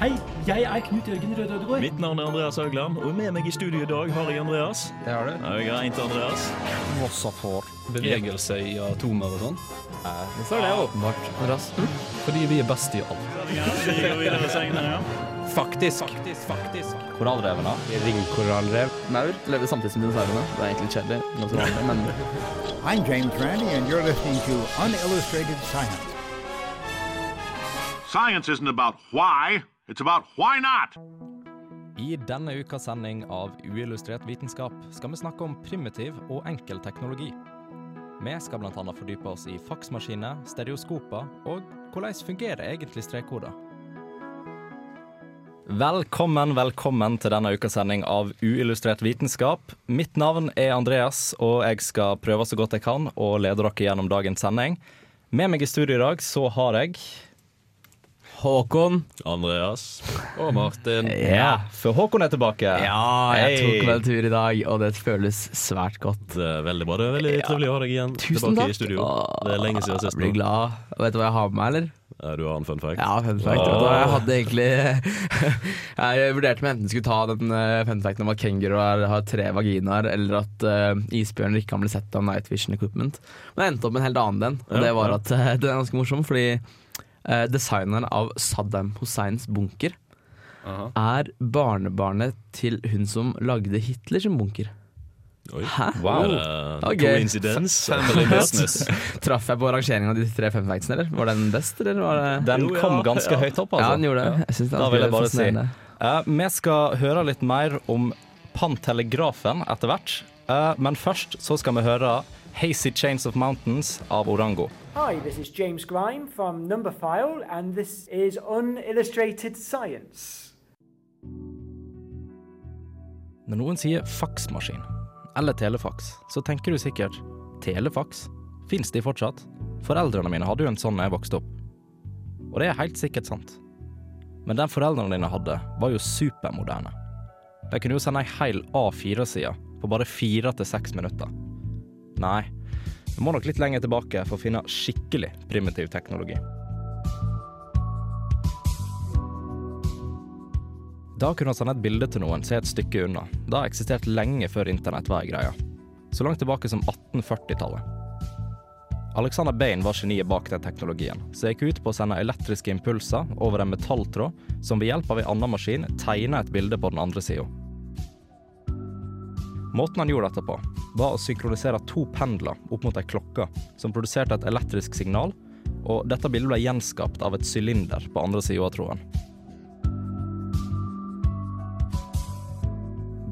Hei, jeg er Knut Jørgen Røde Ødegård. Mitt navn er Andreas Haugland, og med meg i studio i dag har jeg Andreas. Det har du. Og jeg har en til Andreas. Vossafor. Bevegelse i atomer og sånn. Så er det åpenbart, Andreas? Fordi vi er best i alt. Ja, vi går videre senere, ja. Faktisk. Korallrevene. Ringkorallrev. Maur lever samtidig som dinosaurene. Det er egentlig kjedelig. Men I'm James Randy, and you're listening to Unillustrated Science. Science isn't about why, it's about why not. I denne ukas sending av Uillustrert vitenskap skal vi snakke om primitiv og enkel teknologi. Vi skal bl.a. fordype oss i faksmaskiner, stereoskoper og hvordan fungerer egentlig strekkoder. Velkommen, velkommen til denne ukas sending av Uillustrert vitenskap. Mitt navn er Andreas, og jeg skal prøve så godt jeg kan å lede dere gjennom dagens sending. Med meg i studio i dag så har jeg Håkon. Andreas og Martin. Ja, for Håkon er tilbake. Ja, jeg hey. tok meg en tur i dag, og det føles svært godt. Det er veldig bra. Det er veldig trivelig å ha deg igjen Tusen tilbake takk. i studio. Det er lenge siden sist. Blir glad. Vet du hva jeg har med meg, eller? Du har en fun fact? Ja, fun fact. Oh. Jeg hadde egentlig Jeg vurderte om jeg enten skulle ta den eh, fun facten om at kenguruer har tre vaginaer, eller at uh, isbjørner ikke kan bli sett av night vision equipment. Men jeg endte opp med en helt annen den, og Ja, det var ja. at eh, den er ganske morsom, fordi eh, designeren av Saddam Husseins bunker Aha. er barnebarnet til hun som lagde Hitlers bunker. Oi. Hæ? Wow. Uh, okay. Coincidence? Family business. Traff jeg på rangeringen av de tre fem factsene, eller? Var den best, eller var det Den Jo, ja, kom ganske ja. høyt opp, Ja, altså. den gjorde det. Jeg det Da vil jeg bare si. Eh, Vi skal høre litt mer om Pantelegrafen etter hvert. uh, men først så skal vi høre Hazy Chains of Mountains av Orango. Hi, this is James Grime from Numberphile, and this is Unillustrated Science. Når noen sier faksmaskin eller telefaks, så tenker du sikkert telefaks? Fins de fortsatt? Foreldrene mine hadde jo en sånn da jeg vokste opp. Og det er helt sikkert sant. Men den foreldrene dine hadde, var jo supermoderne. De kunne jo sende ei hel A4-side på bare fire til seks minutter. Nei, vi må nok litt lenger tilbake for å finne skikkelig primitiv teknologi. Da kunne han sende et bilde til noen som er et stykke unna. Det har eksistert lenge før internett var ei greie. Så langt tilbake som 1840-tallet. Alexander Bain var geniet bak den teknologien, som gikk ut på å sende elektriske impulser over en metalltråd som ved hjelp av en annen maskin tegna et bilde på den andre sida. Måten han gjorde dette på, var å synkronisere to pendler opp mot ei klokke som produserte et elektrisk signal, og dette bildet ble gjenskapt av et sylinder på andre sida av tråden.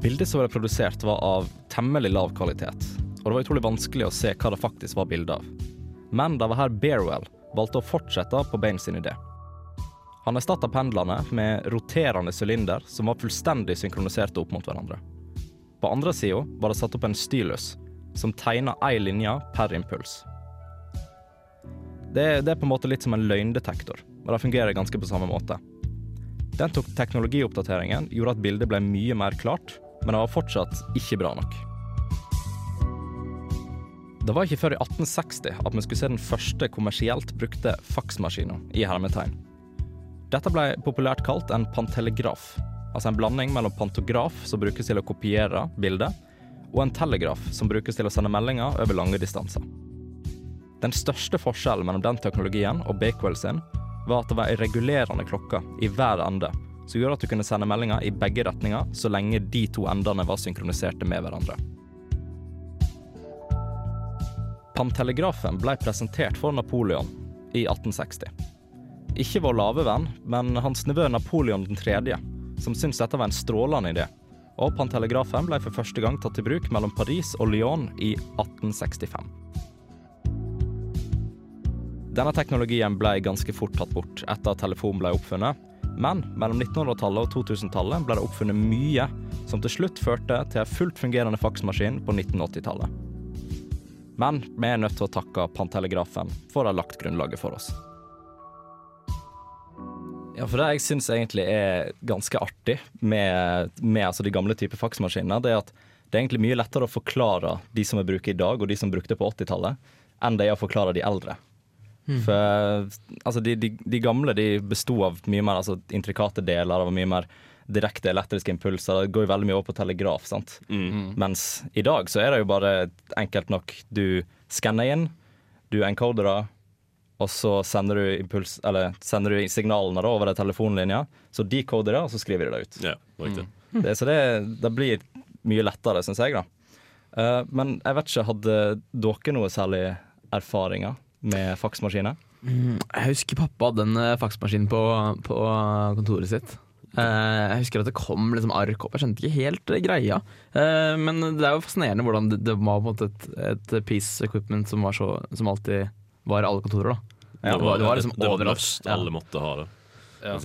Bildet som ble produsert var av temmelig lav kvalitet, og det var utrolig vanskelig å se hva det faktisk var bilde av. Men det var her Bearwell valgte å fortsette på Bane sin idé. Han erstatta pendlene med roterende sylinder som var fullstendig synkroniserte opp mot hverandre. På andre sida var det satt opp en stylus som tegna ei linje per impuls. Det, det er på en måte litt som en løgndetektor, og det fungerer ganske på samme måte. Den tok teknologioppdateringen gjorde at bildet ble mye mer klart, men det var fortsatt ikke bra nok. Det var ikke før i 1860 at vi skulle se den første kommersielt brukte faksmaskinen i hermetegn. Dette ble populært kalt en pantelegraf, altså en blanding mellom pantograf, som brukes til å kopiere bildet, og en telegraf, som brukes til å sende meldinger over lange distanser. Den største forskjellen mellom den teknologien og Bakewell sin, var at det var ei regulerende klokke i hver ende, som gjorde at du kunne sende meldinger i begge retninger så lenge de to endene var synkroniserte med hverandre. Pantelegrafen ble presentert for Napoleon i 1860. Ikke vår lave venn, men hans nevø Napoleon 3., som syntes dette var en strålende idé. Og pantelegrafen ble for første gang tatt i bruk mellom Paris og Lyon i 1865. Denne teknologien ble ganske fort tatt bort etter at telefon ble oppfunnet, men mellom 1900-tallet og 2000-tallet ble det oppfunnet mye som til slutt førte til en fullt fungerende faksmaskin på 1980-tallet. Men vi er nødt til å takke pantelegrafen for å ha lagt grunnlaget for oss. Ja, for det jeg syns egentlig er ganske artig med, med altså de gamle typer faksmaskiner, det er at det er egentlig mye lettere å forklare de som vi bruker i dag, og de som brukte på 80-tallet, enn det er å forklare de eldre. For altså, de, de, de gamle de besto av mye mer altså, intrikate deler, av mye mer direkte elektriske impulser. Det går jo veldig mye over på telegraf. sant? Mens i dag så er det jo bare enkelt nok. Du skanner inn, du encoder det, og så sender du, impuls, eller, sender du signalene da over telefonlinja. Så decoder det, og så skriver de det ut. Ja, riktig. Det, så det, det blir mye lettere, syns jeg, da. Uh, men jeg vet ikke, hadde dere noe særlig erfaringer med faksmaskiner? Jeg husker pappa hadde en eh, faksmaskin på, på kontoret sitt. Uh, jeg husker at det kom liksom ark opp. Jeg skjønte ikke helt eh, greia. Uh, men det er jo fascinerende hvordan det, det var på en måte et, et piece equipment som, var så, som alltid var i alle kontorer. da Ja, det var- det var liksom det var must. Ja. Alle måtte ha det. Ja.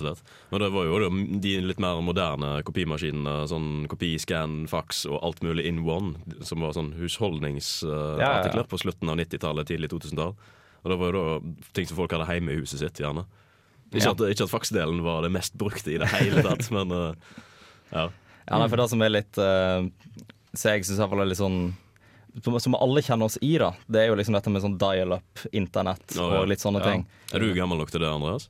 Men det var jo de- litt mer moderne kopimaskinene. Sånn kopi, scan, fax og alt mulig in one. Som var sånn husholdningsartikler Ja, ja, ja. på slutten av 90-tallet, tidlig 2000-tall. Og det var jo da ting som folk hadde hjemme i huset sitt, gjerne. Ikke, Ja. at, ikke at faksdelen var det mest brukte i det hele tatt, men uh, ja. Ja, nei, for det som er litt uh, Så jeg syns iallfall er litt sånn som, som alle kjenner oss i, da. Det er jo liksom dette med sånn dial-up, internett oh, ja. og litt sånne Ja. ting. Er du gammel nok til det, Andreas?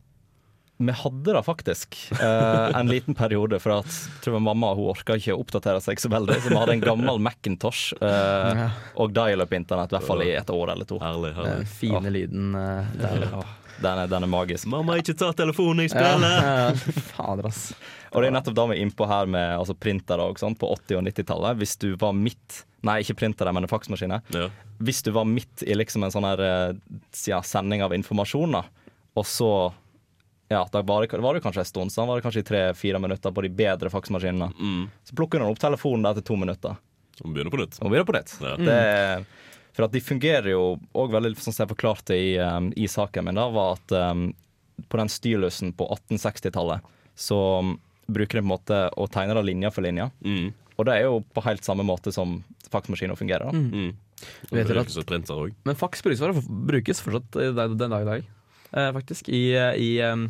Vi hadde det faktisk eh, en liten periode, for at jeg tror mamma hun orka ikke å oppdatere seg så veldig. Så vi hadde en gammel Macintosh eh, og dial-up-internett i hvert fall i et år eller to. Herlig. Den herlig. fine lyden eh, der. Åh, Den er, den er magisk. Mamma, ikke ta telefonen, jeg Ja, spiller! ja, fader, ass. Og det er nettopp da vi er innpå her med altså, printere og sånt på 80- og 90-tallet. Hvis du var midt Nei, ikke printere, men faksmaskiner. Ja. Hvis du var midt i liksom en sånn her eh, ja, sending av informasjon, da, og så ja, da var det, var det kanskje en stund, så da var det kanskje i tre-fire minutter på de bedre faksmaskinene. Mm. Så plukker hun opp telefonen der til to minutter, Så begynner på nytt. og begynner på nytt. Ja. Det, er- for at de fungerer jo òg veldig, sånn som jeg forklarte i, um, i saken min, da, var at um, på den stylusen på 1860-tallet så um, bruker de på en måte å tegne det linje for linje. Mm. Og det er jo på helt samme måte som faksmaskiner fungerer. da. Mm. Mm. Dere er printer òg. Men faks brukes, brukes fortsatt den dag i dag, eh, faktisk. I, i um,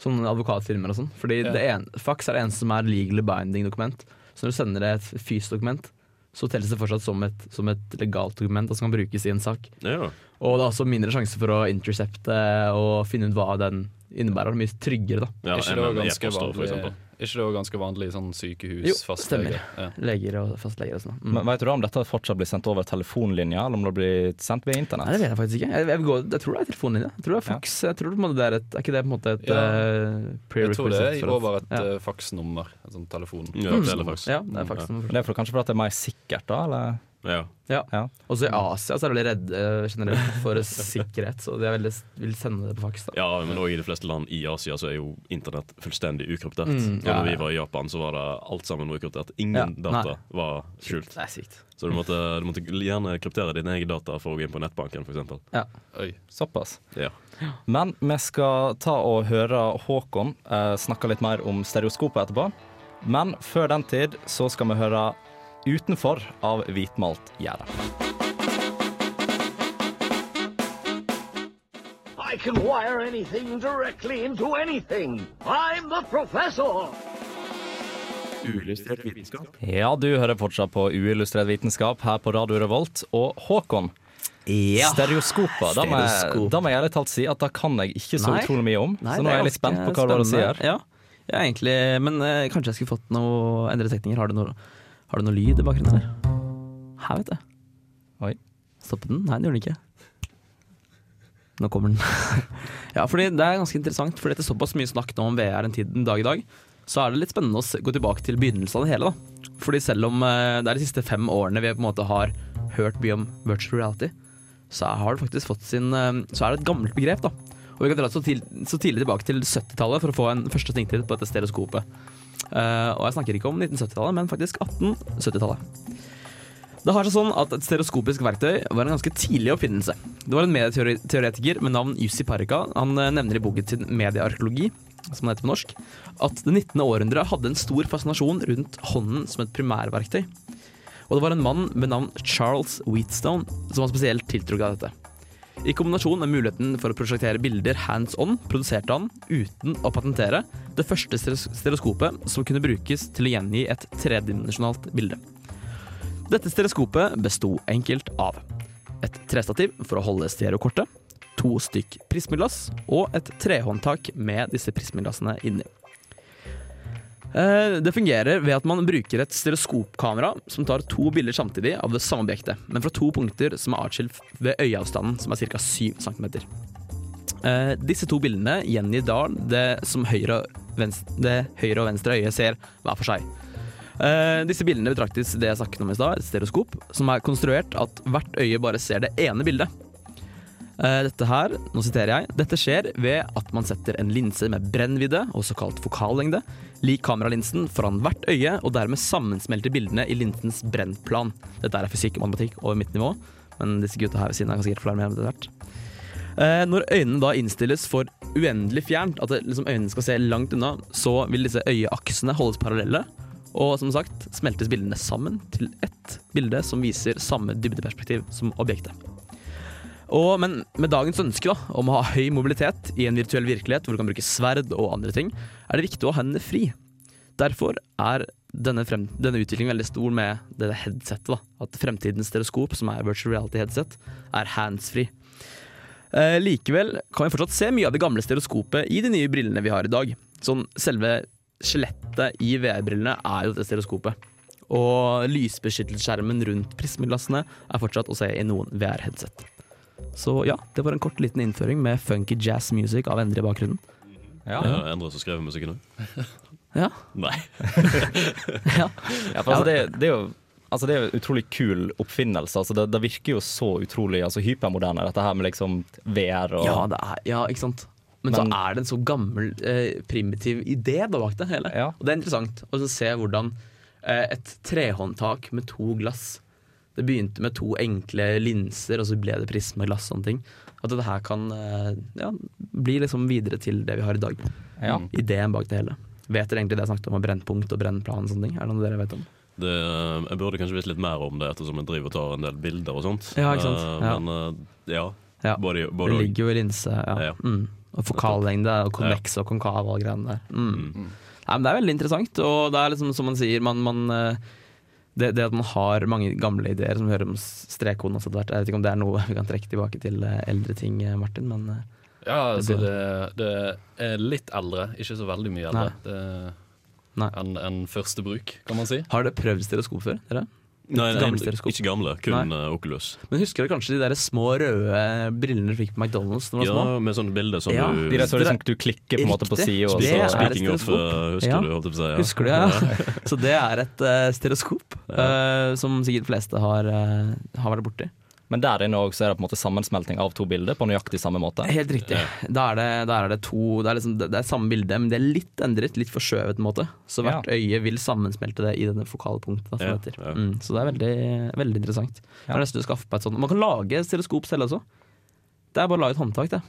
sånne advokatfirmaer og sånn. Fordi Ja. det en, faks er det eneste som er legally binding dokument. Så når du sender et fysisk dokument, så telles det fortsatt som et, som et legalt dokument og som kan brukes i en sak. Ja. Og det er også mindre sjanse for å intercepte og finne ut hva den innebærer. Mye tryggere, da. ja Er det e-poster, for eksempel. Er ikke det også ganske vanlig i sånn sykehus, Jo, fastlege? Ja. Leger og fastleger og sånn. Mm. Men Vet du da om dette fortsatt blir sendt over telefonlinja, eller om det blir sendt via Nei, det vet jeg faktisk ikke. Jeg, jeg, vil jeg tror det er telefonlinja. Jeg tror det er fax. Jeg tror på en måte det er, et, er ikke det på en måte et Ja. uh, Jeg tror det er over et ja. eh, faksnummer. Et sånt telefon. Ja, Mm. Ja, det er faksnummer. Det er for, kanskje fordi det er mer sikkert, da? Eller? Ja. Ja. Ja. Også i Asia så er de veldig redde eh, generelt for sikkerhet, så de er veldig, vil sende det på faks. da ja, men også i de fleste land i Asia så er jo internett fullstendig ukryptert. Mm, ja, når vi var i Japan, så var det alt sammen ukryptert. Ingen Ja, data nei. var skjult. Det er sykt. Så du måtte, du måtte gjerne kryptere dine egne data for å gå inn på nettbanken, f.eks. Oi. Såpass. Ja. Men vi skal ta og høre Håkon eh, snakke litt mer om stereoskopet etterpå. Men før den tid så skal vi høre 'Utenfor' av Hvitmalt gjerde. I can wire anything directly into anything. I'm the professor. Ja, du hører fortsatt på Uillustrert vitenskap her på Radio Revolt. Og Håkon, stereoskoper, da må, jeg, da må jeg ærlig talt si at da kan jeg ikke så Nei. utrolig mye om. Nei, så nå er jeg litt spent på hva du har å si her. Ja, ja egentlig, men eh, kanskje jeg skulle fått noe endrede tekninger. Har du noe, har du noe lyd i bakgrunnen her? Her, vet du. Oi. Stoppet den? Nei, den gjorde den ikke. Nå kommer den. ja, fordi det er ganske interessant, fordi etter såpass mye snakk nå om VR en tid en dag i dag, så er det litt spennende å gå tilbake til begynnelsen av det hele. da. Fordi selv om eh, det er de siste fem årene vi på en måte har hørt mye om virtual reality, så har det faktisk fått sin eh, Så er det et gammelt begrep, da. Og vi kan dra så, til, så tidlig tilbake til 70-tallet for å få en første sniktitt på dette stereoskopet. Eh, og jeg snakker ikke om 1970-tallet, men faktisk 1870-tallet. Det har seg sånn at Et stereoskopisk verktøy var en ganske tidlig oppfinnelse. Det var en medieteoretiker med navn Jussi Parika. Han eh, nevner i boken sin Mediearkeologi, som det heter på norsk, at det 19. århundret hadde en stor fascinasjon rundt hånden som et primærverktøy. Og det var en mann med navn Charles Wheatstone som var spesielt tiltrukket av dette. I kombinasjon med muligheten for å prosjektere bilder hands on, produserte han, uten å patentere, det første stereoskopet som kunne brukes til å gjengi et tredimensjonalt bilde. Dette stereoskopet besto enkelt av et trestativ for å holde stereokortet, to stykk prismeglass og et trehåndtak med disse prismeglassene inni. Eh, Det fungerer ved at man bruker et stereoskopkamera som tar to bilder samtidig av det samme objektet, men fra to punkter som er atskilt ved øyeavstanden, som er ca. 7 cm. Disse to bildene gjengir da det som høyre og venstre, det høyre og venstre øye ser hver for seg. Eh, disse bildene betraktes det jeg snakket om i stad, et stereoskop, som er konstruert at hvert øye bare ser det ene bildet. Eh, Dette her, nå siterer jeg, dette skjer ved at man setter en linse med brennvidde, og såkalt fokallengde, lik kameralinsen foran hvert øye, og dermed sammensmelter bildene i linsens brennplan. Dette er fysikk og matematikk over mitt nivå, men disse gutta her ved siden av kan sikkert forklare mer etter. Eh, når øynene da innstilles for uendelig fjernt, at liksom øynene skal se langt unna, så vil disse øyeaksene holdes parallelle, og som sagt smeltes bildene sammen til ett bilde som viser samme dybdeperspektiv som objektet. Og, men med dagens ønske da, om å ha høy mobilitet i en virtuell virkelighet hvor du kan bruke sverd og andre ting, er det viktig å ha hendene fri. Derfor er denne, frem, denne utviklingen veldig stor med det headsetet. da, At fremtidens stereoskop, som er virtual reality headset, er handsfree. Eh, likevel kan vi fortsatt se mye av det gamle stereoskopet i de nye brillene vi har i dag. Sånn selve skjelettet i VR-brillene er jo dette stereoskopet. Og lysbeskyttelsesskjermen rundt prismeglassene er fortsatt å se i noen VR-headset. Så ja, det var en kort liten innføring med funky jazz music av Endre i bakgrunnen. Ja. Ja, Endre som skrev musikken òg? Ja. Nei. ja. Ja, for altså, det, det er jo Altså Det er en utrolig kul oppfinnelse. Altså det, det virker jo så utrolig altså hypermoderne, dette her med liksom VR og Ja, det er, ja, ikke sant. Men, Men- så er det en så gammel, eh, primitiv idé da bak det hele. Ja. Og det er interessant å se hvordan eh, et trehåndtak med to glass Det begynte med to enkle linser, og så ble det prismeglass og sånne ting. At dette her kan eh, ja, bli liksom videre til det vi har i dag. Ja. Ideen bak det hele. Vet dere egentlig det jeg snakket om, med brennpunkt og brennplan og sånne ting? Er det noe dere vet om? Det, eh, jeg burde kanskje visst litt mer om det, ettersom jeg driver og tar en del bilder og sånt. Ja, ikke sant? Eh, Ja. Men eh, ja. Ja. Både, Det både og. ligger jo i linse, ja. Ja. Mm. Og fokallengde og konveks og konkav og alle greiene der. Mm. Nei, men det er veldig interessant, og det er liksom som man sier, man, man det, det at man har mange gamle ideer som hører om strekkoden også. Jeg vet ikke om det er noe vi kan trekke tilbake til eh, eldre ting, eh, Martin, men eh, Ja, altså Det det, er litt eldre, ikke så veldig mye eldre. Enn en første bruk, kan man si. har dere prøvd stereoskop før? Dere? Nei, nei, Gamle stereoskop. ikke gamle, kun nei. Oculus. Men husker du kanskje de der små røde brillene du fikk på McDonald's da dere var små? Ja, med sånne bilder som Ja. du De der så liksom, du klikker på en måte på sida, Speaking of, stereoskop. eh, husker Ja. du, holdt jeg på å si. Ja. Husker du, ja? Så det er et uh, stereoskop uh, som sikkert fleste har, uh, har vært borti. Men der inne også er det på en måte sammensmelting av to bilder på nøyaktig samme måte. Helt riktig. Da er det, da er det to Det er, liksom, det er samme bilde, men det er litt endret, litt forskjøvet. på en måte Så hvert øye vil sammensmelte det i denne fokale punktet. Da, som Ja, heter. ja. Mm, så det er veldig, veldig interessant. Det er du skaffe på et sånt Man kan lage stereoskop selv også. Det er bare å lage et håndtak, det.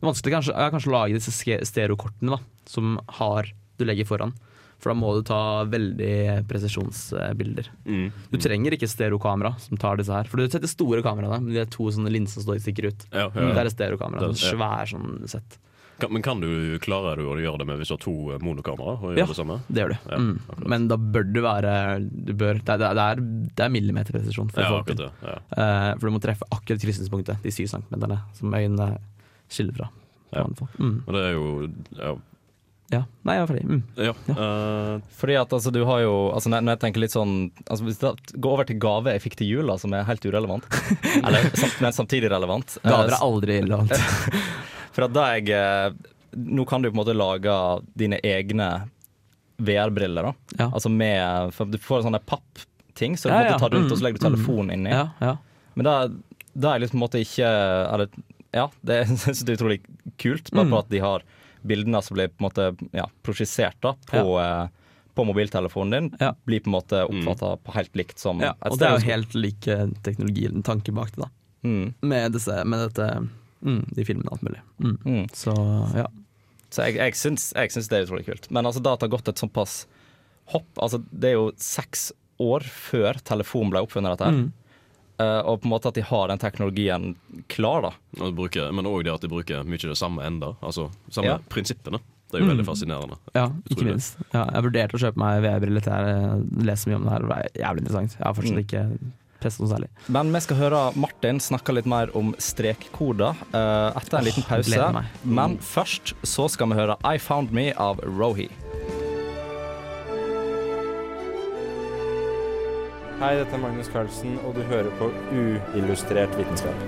Det kanskje, er kanskje å lage disse stereokortene da som har du legger foran. For da må du ta veldig presisjonsbilder. Mm. Du trenger ikke stereokamera som tar disse her. For du setter store kameraene, men de er to sånne linser som står stikker ut. Ja, ja. Det er stereokamera. Sånn ja. svær sånn sett. Kan, men kan du klare du å gjøre det med hvis du har to eh, monokamera? Og gjøre Ja. det samme? Det gjør du. Ja, mm. Men da bør du være du bør, det, er, det, er, det er millimeterpresisjon for Ja, det. Ja. Uh, for du må treffe akkurat krysningspunktet, de syv centimeterne, som øynene skiller fra. Ja. Mm. Men det er jo Ja. Nei, jeg er ferdig. Mm. ja. Uh, Fordi at altså, du har jo altså, når, jeg tenker litt sånn altså, Hvis det går over til gave jeg fikk til jula, som er helt urelevant, eller, men samtidig relevant eh, Gaver er aldri relevant. For at da jeg eh, Nå kan du på en måte lage dine egne VR-briller, da. Ja. Altså med For du får sånne pappting, så du Ja, ja. tar rundt, Mm, og så legger du telefonen inni. Ja, ja. Men da, da er liksom på en måte ikke Eller ja, det jeg synes det er utrolig kult, bare Mm. på at de har bildene som blir på en måte ja, prosjisert da, på, ja. på mobiltelefonen din, Ja. blir på en måte oppfatta på helt likt som ja. et Og det er jo helt lik eh, teknologi, en tanke bak det, da. Mm, Med, disse, med dette mm, de filmene og alt mulig. Mm. mm. Så ja. Så jeg, jeg, syns, jeg syns det er utrolig kult. Men altså, da det har gått et såpass hopp altså, Det er jo seks år før telefonen ble oppfunnet, dette her. Eh, og på en måte at de har den teknologien klar, da. og bruker, men òg det at de bruker mye det samme enda. Altså samme Ja. prinsippene. Det er jo Mm. veldig fascinerende. Ja, ikke minst. Ja, jeg vurderte å kjøpe meg VR-briller til jeg leser mye om det her. Det var jævlig interessant. Jeg har fortsatt Mm. ikke presset noe særlig. Men vi skal høre Martin snakke litt mer om strekkoder eh, etter en liten pause. Men først så skal vi høre I Found Me av Rohi. Hei, dette er Magnus Carlsen, og du hører på Uillustrert vitenskap.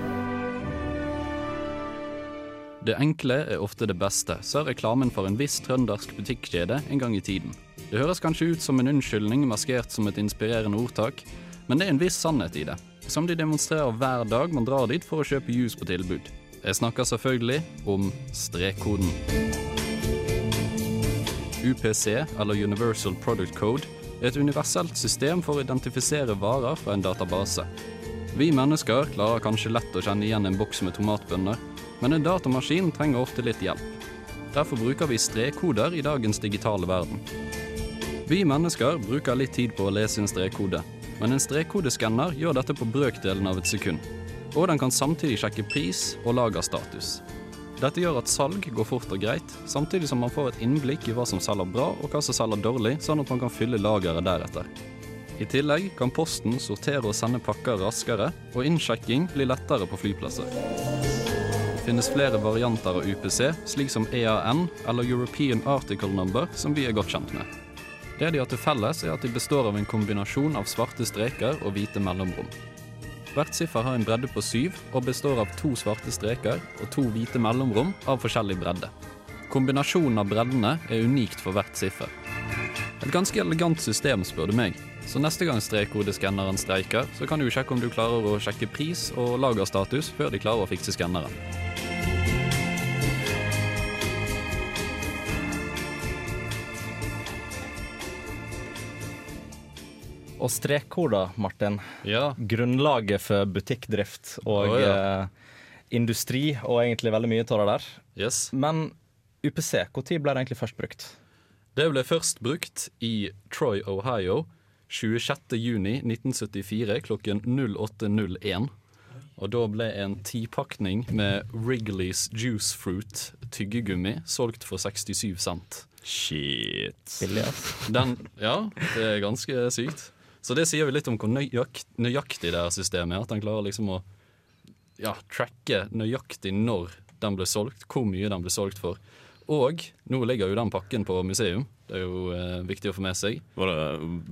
Det enkle er ofte det beste, sa reklamen for en viss trøndersk butikkjede en gang i tiden. Det høres kanskje ut som en unnskyldning maskert som et inspirerende ordtak, men det er en viss sannhet i det, som de demonstrerer hver dag man drar dit for å kjøpe juice på tilbud. Jeg snakker selvfølgelig om strekkoden. UPC, eller Universal Product Code, et universelt system for å identifisere varer fra en database. Vi mennesker klarer kanskje lett å kjenne igjen en boks med tomatbønner, men en datamaskin trenger ofte litt hjelp. Derfor bruker vi strekkoder i dagens digitale verden. Vi mennesker bruker litt tid på å lese en strekkode, men en strekkodeskanner gjør dette på brøkdelen av et sekund. Og den kan samtidig sjekke pris og lagerstatus. Dette gjør at salg går fort og greit, samtidig som man får et innblikk i hva som selger bra og hva som selger dårlig, sånn at man kan fylle lageret deretter. I tillegg kan Posten sortere og sende pakker raskere, og innsjekking blir lettere på flyplasser. Det finnes flere varianter av UPC, slik som EAN eller European Article Number, som vi er godt kjent med. Det de har til felles, er at de består av en kombinasjon av svarte streker og hvite mellomrom. Hvert siffer har en bredde på syv og består av to svarte streker og to hvite mellomrom av forskjellig bredde. Kombinasjonen av breddene er unikt for hvert siffer. Et ganske elegant system, spør du meg. Så neste gang strekkodeskanneren streiker, så kan du sjekke om du klarer å sjekke pris og lagerstatus før de klarer å fikse skanneren. Og strekkoder, Martin. Ja. Grunnlaget for butikkdrift og oh, ja. eh, industri, og egentlig veldig mye av det der. Yes. Men UPC, når ble det egentlig først brukt? Det ble først brukt i Troy, Ohio 26.6.1974 klokken 08.01. Og da ble en tipakning med Wrigley's Juice Fruit tyggegummi solgt for 67 cent. Shit. Billig, ass. Den, ja, det er ganske sykt. Så det sier jo litt om hvor nøyakt, nøyaktig det her systemet er. At han klarer liksom å ja, tracke nøyaktig når den ble solgt, hvor mye den ble solgt for. Og nå ligger jo den pakken på museum. Det er jo eh, viktig å få med seg. Var det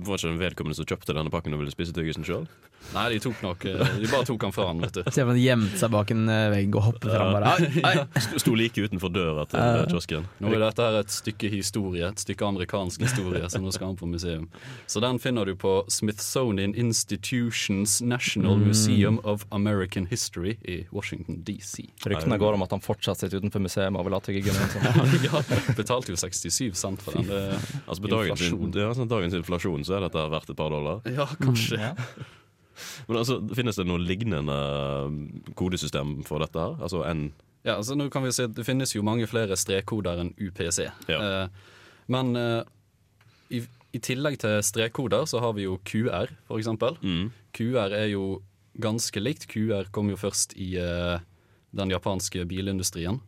var ikke den vedkommende som kjøpte denne pakken og ville spise tyggisen sjøl? Nei, de tok nok eh, De bare tok han fra han, vet du. Se om han gjemte seg bak en eh, vegg og hoppet fram bare. Sto like utenfor døra til Ja. eh, kiosken. Nå er dette her et stykke historie, et stykke amerikansk historie, så nå skal han på museum. Så den finner du på Smithsonian Institutions National Mm. Museum of American History i Washington DC. Ryktene går om at han fortsatt sitter utenfor museet og vil ha tyggegummi. Ja, betalte jo 67 cent for den. Altså På dagens, Inflasjon. ja, sånn, dagens inflasjon så er dette verdt et par dollar. ja, kanskje. Men altså, Finnes det noe lignende eh, kodesystem for dette? her? Altså en Ja, altså nå kan vi si at Det finnes jo mange flere strekkoder enn UPC. Ja. Eh, men eh, i, i tillegg til strekkoder så har vi jo QR, eksempel. mm. QR er jo ganske likt. QR kom jo først i eh, den japanske bilindustrien.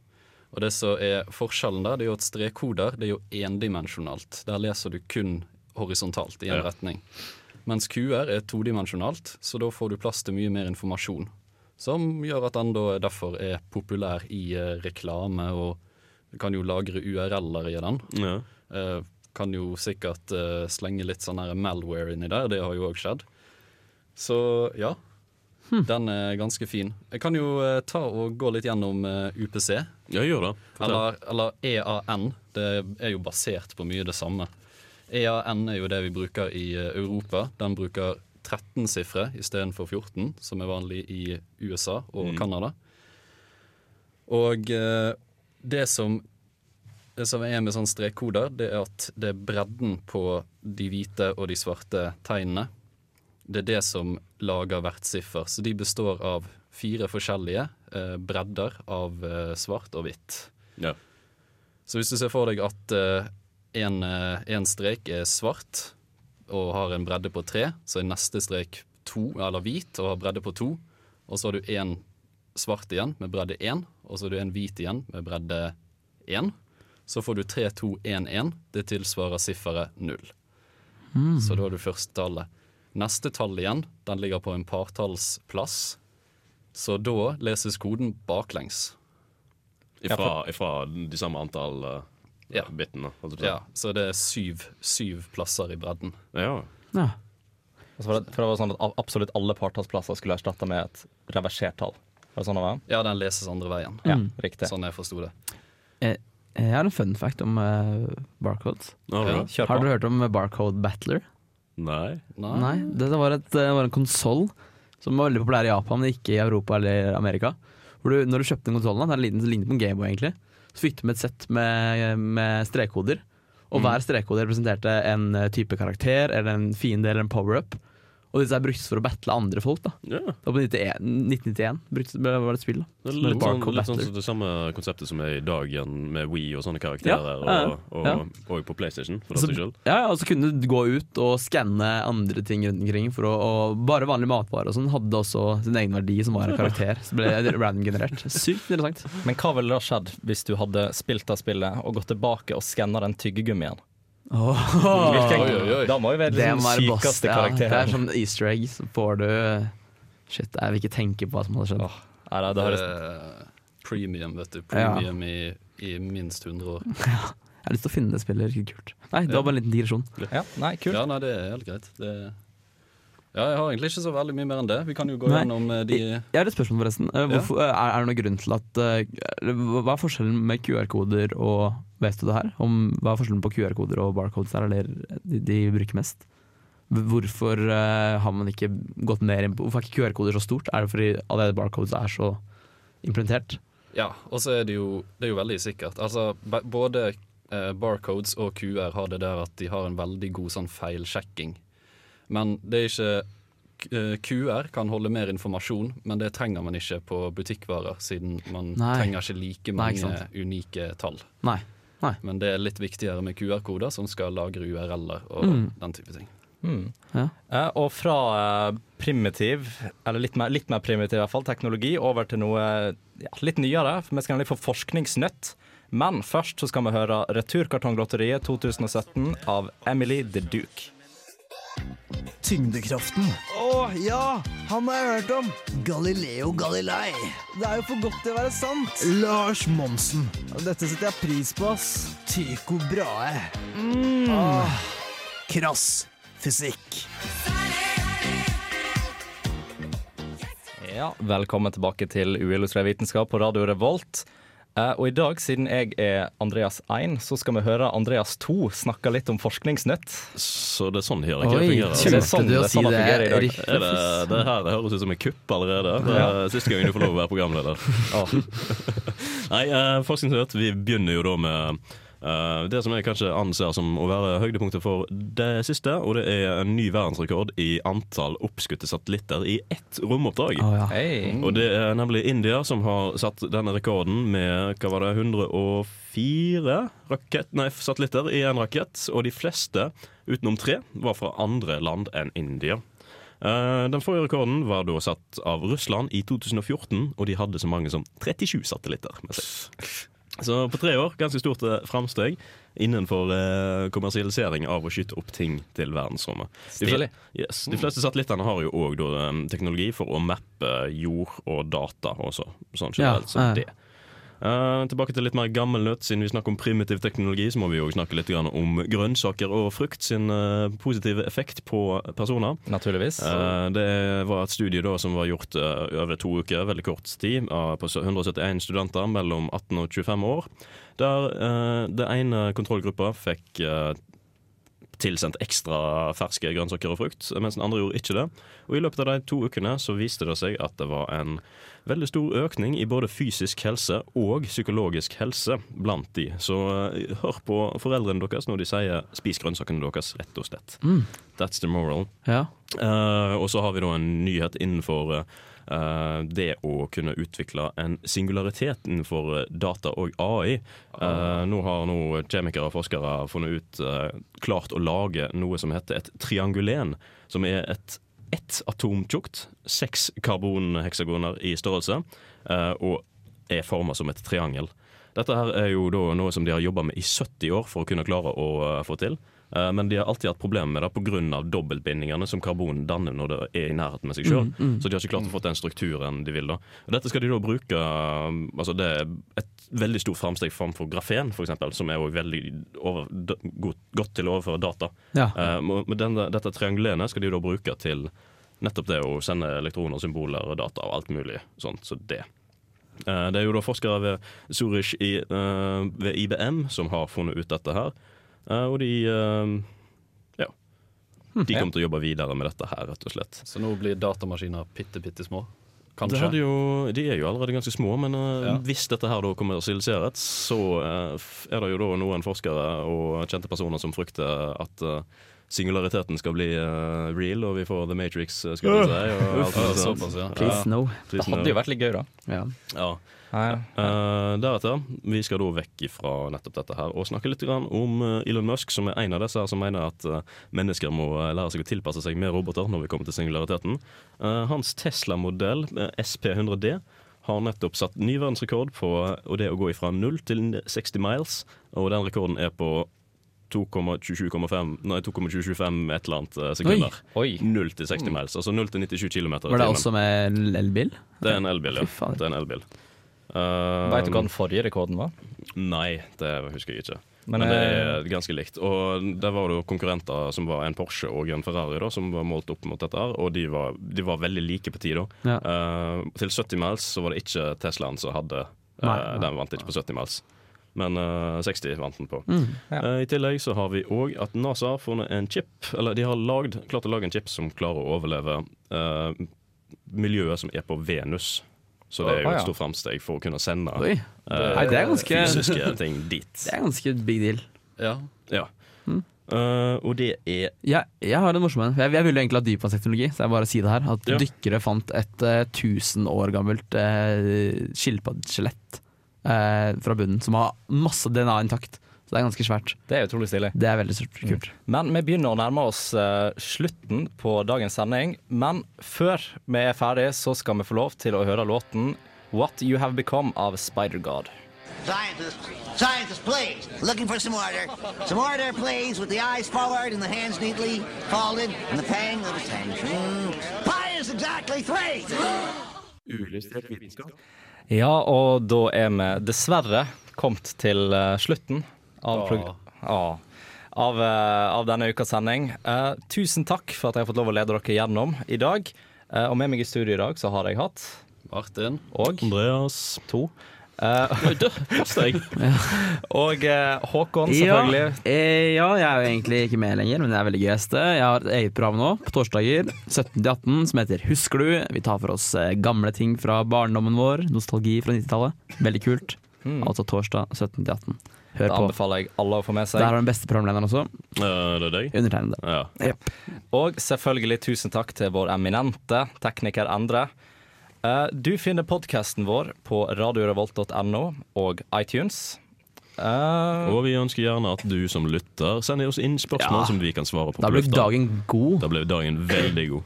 Og det som er Forskjellen der det er jo at strekkoder det er jo endimensjonalt. Der leser du kun horisontalt i en Ja. retning. Mens QR er todimensjonalt, så da får du plass til mye mer informasjon. Som gjør at den da derfor er populær i eh, reklame, og kan jo lagre URL-er i den. ja. Eh, kan jo sikkert eh, slenge litt sånn malware inni der, det har jo òg skjedd. Så ja, den er ganske fin. Jeg kan jo eh, ta og gå litt gjennom UPC, ja, gjør det. Fortell. eller, eller EAN. Det er jo basert på mye det samme. EAN er jo det vi bruker i eh, Europa. Den bruker 13 sifre istedenfor 14, som er vanlig i USA og Canada. Og eh, det som det som er med sånne strekkoder, det er at det er bredden på de hvite og de svarte tegnene. Det er det som lager hvert siffer. Så de består av fire forskjellige eh, bredder av eh, svart og hvitt. Ja. Så hvis du ser for deg at eh, en, eh, strek er svart og har en bredde på tre, så er neste strek to, eller hvit og har bredde på to. Og så har du en svart igjen med bredde én, og så har du en hvit igjen med bredde én. Så får du 3, 2, 1, 1. Det tilsvarer sifferet null. Så da har du første tallet. Neste tall igjen, den ligger på en partallsplass. Så da leses koden baklengs. Ifra, ifra de samme antall uh, Ja. si. Ja, så det er syv, syv plasser i bredden. Ja. Ja. Og så det, for det var sånn at absolutt alle partallsplasser skulle erstatte med et reversert tall. Var det sånn det var? Ja, den leses andre veien. Ja, Mm. riktig. Sånn jeg forsto det. Eh, Jeg har en fun fact om uh, barcodes. Har du Ja. Har dere hørt om Barcode Battler? Nei. Nei. Nei, det var, et, det var en konsoll som var veldig populær i Japan, men ikke i Europa eller Amerika. Hvor du, når du kjøpte den konsollen, det er en liten, lignet på en Gameboy egentlig, så fikk de med et sett med, med strekkoder. Og Mm. hver strekkode representerte en eh, type karakter eller en fiende eller en power-up. Og disse er bruktes for å battle andre folk. da yeah. Det var på 91, 1991 brukt, var det et spill. da Det Som litt, sånn, litt sånn som det samme konseptet som er i dag igjen, med Wii og sånne karakterer. Ja, ja, og, og, ja. og på PlayStation, for Så- selv. ja, og så kunne du gå ut og skanne andre ting rundt omkring. For å, og bare vanlig matvare og sånn hadde også sin egen verdi, som var en karakter. Så ble random generert. Sykt interessant. Men hva ville da skjedd hvis du hadde spilt av spillet og gått tilbake og skanna den tyggegummien? Hvilken- Oi, oi, oi. Da må jo være den sykeste Ja, det er sånn easter egg, så får du Shit, jeg vil ikke tenke på hva som hadde skjedd. Oh, Nei, nei, det høres Eh, premium, vet du. Premium i, i minst 100 år. Jeg har lyst til å finne det spillet. det er kult. Nei, det var bare en liten digresjon. Ja, nei, kult. Ja, nei, det er helt greit. Det... Ja, jeg har egentlig ikke så veldig mye mer enn det. Vi kan jo gå Nei. gjennom eh, de Jeg har et spørsmål, forresten. Eh, Hvorfor, ja. er, er det noen grunn til at eh, Hva er forskjellen med QR-koder og Vet du det her? Om, hva er forskjellen på QR-koder og barcodes her, eller de, de bruker mest? Hvorfor uh, har man ikke gått mer inn på Hvorfor er ikke QR-koder så stort? Er det fordi allerede barcodes er så implementert? Ja, og så er det jo, det er jo veldig sikkert. Altså, både eh, barcodes og QR har det der at de har en veldig god sånn feilsjekking. Men det er ikke eh, QR kan holde mer informasjon, men det trenger man ikke på butikkvarer, siden man Nei. trenger ikke like Nei, ikke mange unike tall. Nei. Nei. Men det er litt viktigere med QR-koder, som skal lagre URL-er og Mm. den type ting. Mm. Ja. Eh, og fra eh, primitiv, eller litt mer, litt mer primitiv i hvert fall, teknologi, over til noe ja, litt nyere. For vi skal nemlig få forskningsnytt. Men først så skal vi høre Returkartonglotteriet 2017 av Emily the Duke. Tyngdekraften. Å ja, han har jeg hørt om. Galileo Galilei. Det er jo for godt til å være sant. Lars Monsen. Dette setter jeg pris på, ass. Tycho Brahe. Mm. Ah, krass fysikk. Ja, velkommen tilbake til Uillustrert vitenskap på Radio Revolt. Eh, og i dag, siden jeg er Andreas 1, så skal vi høre Andreas 2 snakke litt om forskningsnytt. Så det er sånn hierarkiet fungerer? Oi, Det er sånn- det er sånn det det? fungerer i dag. Er det, det her det høres ut som en kupp allerede. Det er siste gang du får lov å være programleder. Nei, uh, Forskningsnytt, vi begynner jo da med det som jeg kanskje anser som å være høydepunktet for det siste. Og det er en ny verdensrekord i antall oppskutte satellitter i ett romoppdrag. Oh, ja. hey. Og det er nemlig India som har satt denne rekorden med hva var det, 104 rakett, nei, satellitter i en rakett. Og de fleste, utenom tre, var fra andre land enn India. Eh, Den forrige rekorden var da satt av Russland i 2014, og de hadde så mange som 37 satellitter med seg. Så på tre år, ganske stort eh, framsteg innenfor eh, kommersialisering av å skyte opp ting til verdensrommet. De, fleste, yes, de fleste satellittene har jo òg teknologi for å mappe jord og data også, sånn generelt. Ja, ja. det. Eh, tilbake til litt mer gammel nøtt. Siden vi snakker om primitiv teknologi, så må vi jo snakke litt om grønnsaker og frukt sin eh, positive effekt på personer. Naturligvis. Eh, det var et studie da som var gjort over to uker, veldig kort tid, på 171 studenter mellom 18 og 25 år. Der det ene kontrollgruppa fikk tilsendt ekstra ferske grønnsaker og frukt, mens den andre gjorde ikke det. Og I løpet av de to ukene så viste det seg at det var en veldig stor økning i både fysisk helse og psykologisk helse blant de. Så eh, hør på foreldrene deres når de sier 'spis grønnsakene deres', rett og slett. Mm. That's the moral. Ja. Uh, og så har vi da en nyhet innenfor eh, det å kunne utvikle en singularitet innenfor eh, data og AI. Eh, nå har nå kjemikere og forskere funnet ut eh, klart å lage noe som heter et triangulen, som er et ett atom tjukt, seks karbonheksagoner i størrelse, eh, og er forma som et triangel. Dette her er jo noe som de har jobba med i 70 år for å kunne klare å eh, få til. Eh, Men de har alltid hatt problemer med det pga. dobbeltbindingene som karbon danner når det er i nærheten med seg sjøl. Mm, mm. Så de har ikke klart å få den strukturen de vil. da. Og Dette skal de da bruke um, altså Det er et veldig stort framsteg framfor grafen, eksempel, som er også veldig over, godt, godt til å overføre data. Ja. Eh, med denne, dette triangelet skal de da bruke til nettopp det å sende elektroner, symboler og data og alt mulig sånt. Så det. Eh, det er jo da forskere ved Zurich i, eh, ved IBM som har funnet ut dette her. Eh, og de eh, ja. De kommer til å jobbe videre med dette her, rett og slett. Så nå blir datamaskiner bitte, bitte små? Det Kanskje? jo, de er jo allerede ganske små, men eh, Ja. hvis dette her da kommersialiseres, så er det jo da noen forskere og kjente personer som frykter at singulariteten skal bli uh, real, og vi får The Matrix, skulle skal vi si. Og alt Uff. såpass, ja. Please no. Please Det hadde no. jo vært litt gøy, da. Ja. Ja. Ja, ja. Eh, deretter, vi skal da vekk fra nettopp dette her og snakke litt grann om eh, Elon Musk, som er en av disse her som mener at uh, mennesker må lære seg å tilpasse seg med roboter når vi kommer til singulariteten. Uh, hans Tesla-modell, eh, SP100D, har nettopp satt ny verdensrekord på det å gå fra 0 til 60 miles, og den rekorden er på 2,25 Nei, 2,225 et eller annet sekunder. Oi. 0 til 60 miles, altså 0 til 97 km Var det også med en elbil? Det er en elbil, ja. Det er en elbil. Uh, Vet du hva den forrige rekorden var? Nei, det husker jeg ikke. Men, Men, det eh, er ganske likt. Og der var det jo konkurrenter som var en Porsche og en Ferrari, da, som var målt opp mot dette. her Og de var, de var veldig like på tid. da. Ja. Uh, til 70 miles så var det ikke Teslaen som hadde eh, Nei, nei. Den vant ikke på 70 miles. Men uh, 60 vant den på. Mm. Ja. Eh, I tillegg så har vi òg at NASA har funnet en chip Eller de har lagd, klart å lage en chip som klarer å overleve eh, miljøet som er på Venus. Så det er jo et stort framsteg for å kunne sende Oi. eh, Nei, det er ganske fysiske ting dit. Det er ganske big deal. Ja. Ja. Mm. Eh, og det er Ja, jeg har en morsom en. Jeg, jeg ville egentlig ha dypvannsteknologi, så jeg bare sier det her. At Ja. dykkere fant et uh, 1000 år gammelt uh, skilpaddeskjelett uh, fra bunnen, som har masse DNA intakt. Så det er ganske svært. Det er utrolig stilig. Det er veldig stort, kult. Men vi begynner å nærme oss uh, slutten på dagens sending. Men før vi er ferdig, så skal vi få lov til å høre låten 'What You Have Become' av Spider-God. Scientists, scientists, please. Looking for some order. Some order, please, with the eyes forward and the hands neatly folded and the pang of attention. Pi is exactly three. Uillustrert vitenskap. Ja, og da er vi dessverre kommet til eh, slutten av, Åh. av, eh, av denne ukas sending. Eh, tusen takk for at jeg har fått lov å lede dere gjennom i dag. Eh, og med meg i studio i dag så har jeg hatt Martin. Og Andreas. To. Eh, Oi, det passer og eh, Håkon, selvfølgelig. Ja, eh, ja, jeg er jo egentlig ikke med lenger, men jeg er veldig gøy gjest. Jeg har et eget program nå, på torsdager 17-18, som heter Husker du? Vi tar for oss gamle ting fra barndommen vår, nostalgi fra 90-tallet. Veldig kult. Mm. Altså torsdag 17-18. Hør Det på. anbefaler jeg alle å få med Der har seg. den beste programlederen også. Uh, det er deg? Undertegnede. Ja. Og selvfølgelig tusen takk til vår eminente tekniker Endre. Uh, Du finner podkasten vår på radiorevolt.no og iTunes. Uh, Og vi ønsker gjerne at du som lytter sender oss inn spørsmål Ja. som vi kan svare på. Da blir dagen god. Da blir dagen veldig god.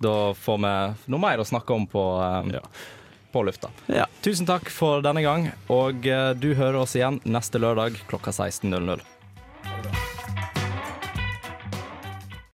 Da får vi noe mer å snakke om på, uh, Ja. På lufta. Ja. Tusen takk for denne gang, og eh, du hører oss igjen neste lørdag klokka 16.00.